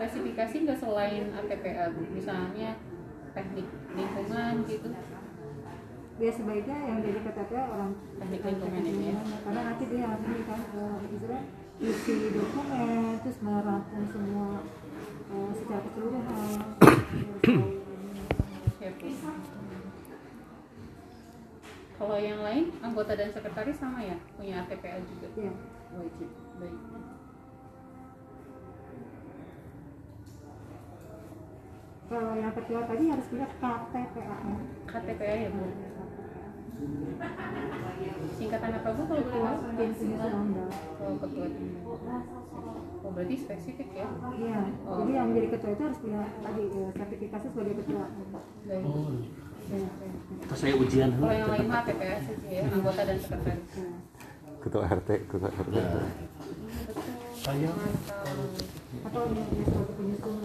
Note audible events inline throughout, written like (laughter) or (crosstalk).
spesifikasi nggak selain APPA bu. Misalnya teknik lingkungan gitu. Ya sebaiknya yang jadi KTPA orang Teknik lingkungan ini ya. karena nanti dia yang ini kan istilah isi dokumen terus merangkum semua eh, secara keseluruhan. Kalau yang lain anggota dan sekretaris sama ya? Punya APPA juga? Ya wajib. Baik kalau yang ketua tadi harus punya KTPA KTPA ya bu? Singkatan apa bu kalau ketua tahu? Tim undang oh ketua oh berarti spesifik ya? Iya jadi yang menjadi ketua itu harus punya tadi eh, sertifikasi sebagai ketua. Oh, ya. terus saya ujian. Kalau yang lain mah saja ya anggota dan sekretaris ketua RT ketua RT Saya atau yang yang sebagai penyusun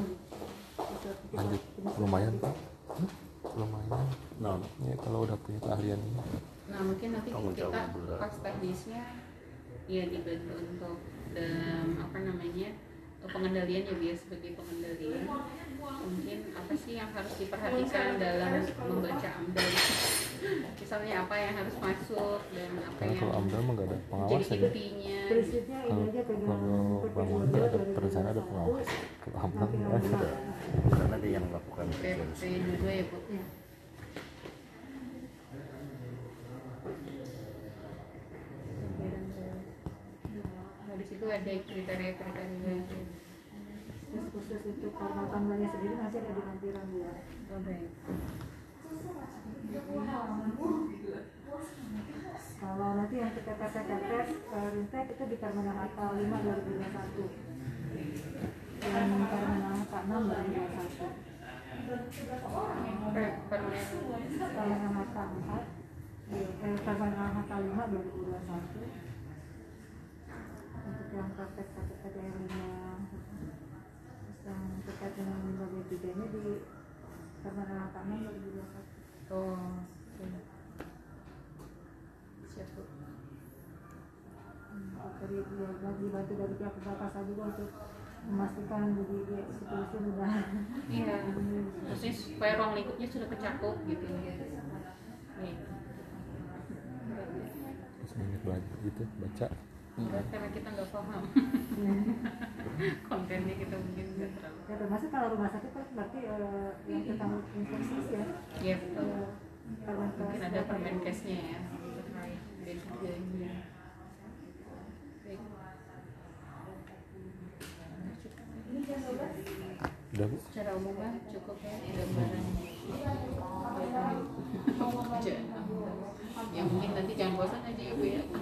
lanjut. Lumayan pak. Hmm? lumayan. No, ya kalau udah punya keahlian ini. Nah mungkin nanti kita pas teknisnya ya dibantu untuk pengendalian ya biar sebagai pengendalian. Mungkin apa sih yang harus diperhatikan dalam membaca amdal? Misalnya apa yang harus masuk dan apa karena yang kalau amdal mah nggak ada jadi pengawasan ya intinya. Prinsipnya ini kalau bangunan nggak ada perencanaan ada pengawas. Kalau amdal nggak ada. Karena dia yang melakukan PP dua ya bu Ya. Nah di situ ada kriteria-kriteria Terus khusus untuk karena tanggalnya sendiri nanti ada di lampiran ya. oh, baik Kalau nanti yang kita tes perintah kita di Permenang Akta 5 2021. Yang Permenang Akta 6 2021. Per- permen Akta 4 eh, Permenang Akta 5 2021. Praktek praktek terus yang terkait dengan lembaga tiganya di Permenang 6 2021. oh oke. siap bu dari ya, dibantu dari pihak perbatasan juga untuk memastikan jadi ya, situasi sudah Iya, (laughs) maksudnya supaya ruang lingkupnya sudah kecakup gitu. Nih. terus ingat belajar gitu baca Enggak, karena kita nggak paham (laughs) (laughs) kontennya kita mungkin nggak terlalu. ya termasuk kalau rumah sakit kan berarti eh, yang tentang infeksi ya Ya betul. Permenkes Mungkin ada permenkesnya ya terkait D3 ini. Baik. udah bu Secara umum kan cukup ya gambaran. Ya mungkin nanti jangan bosan aja ibu ya. (laughs)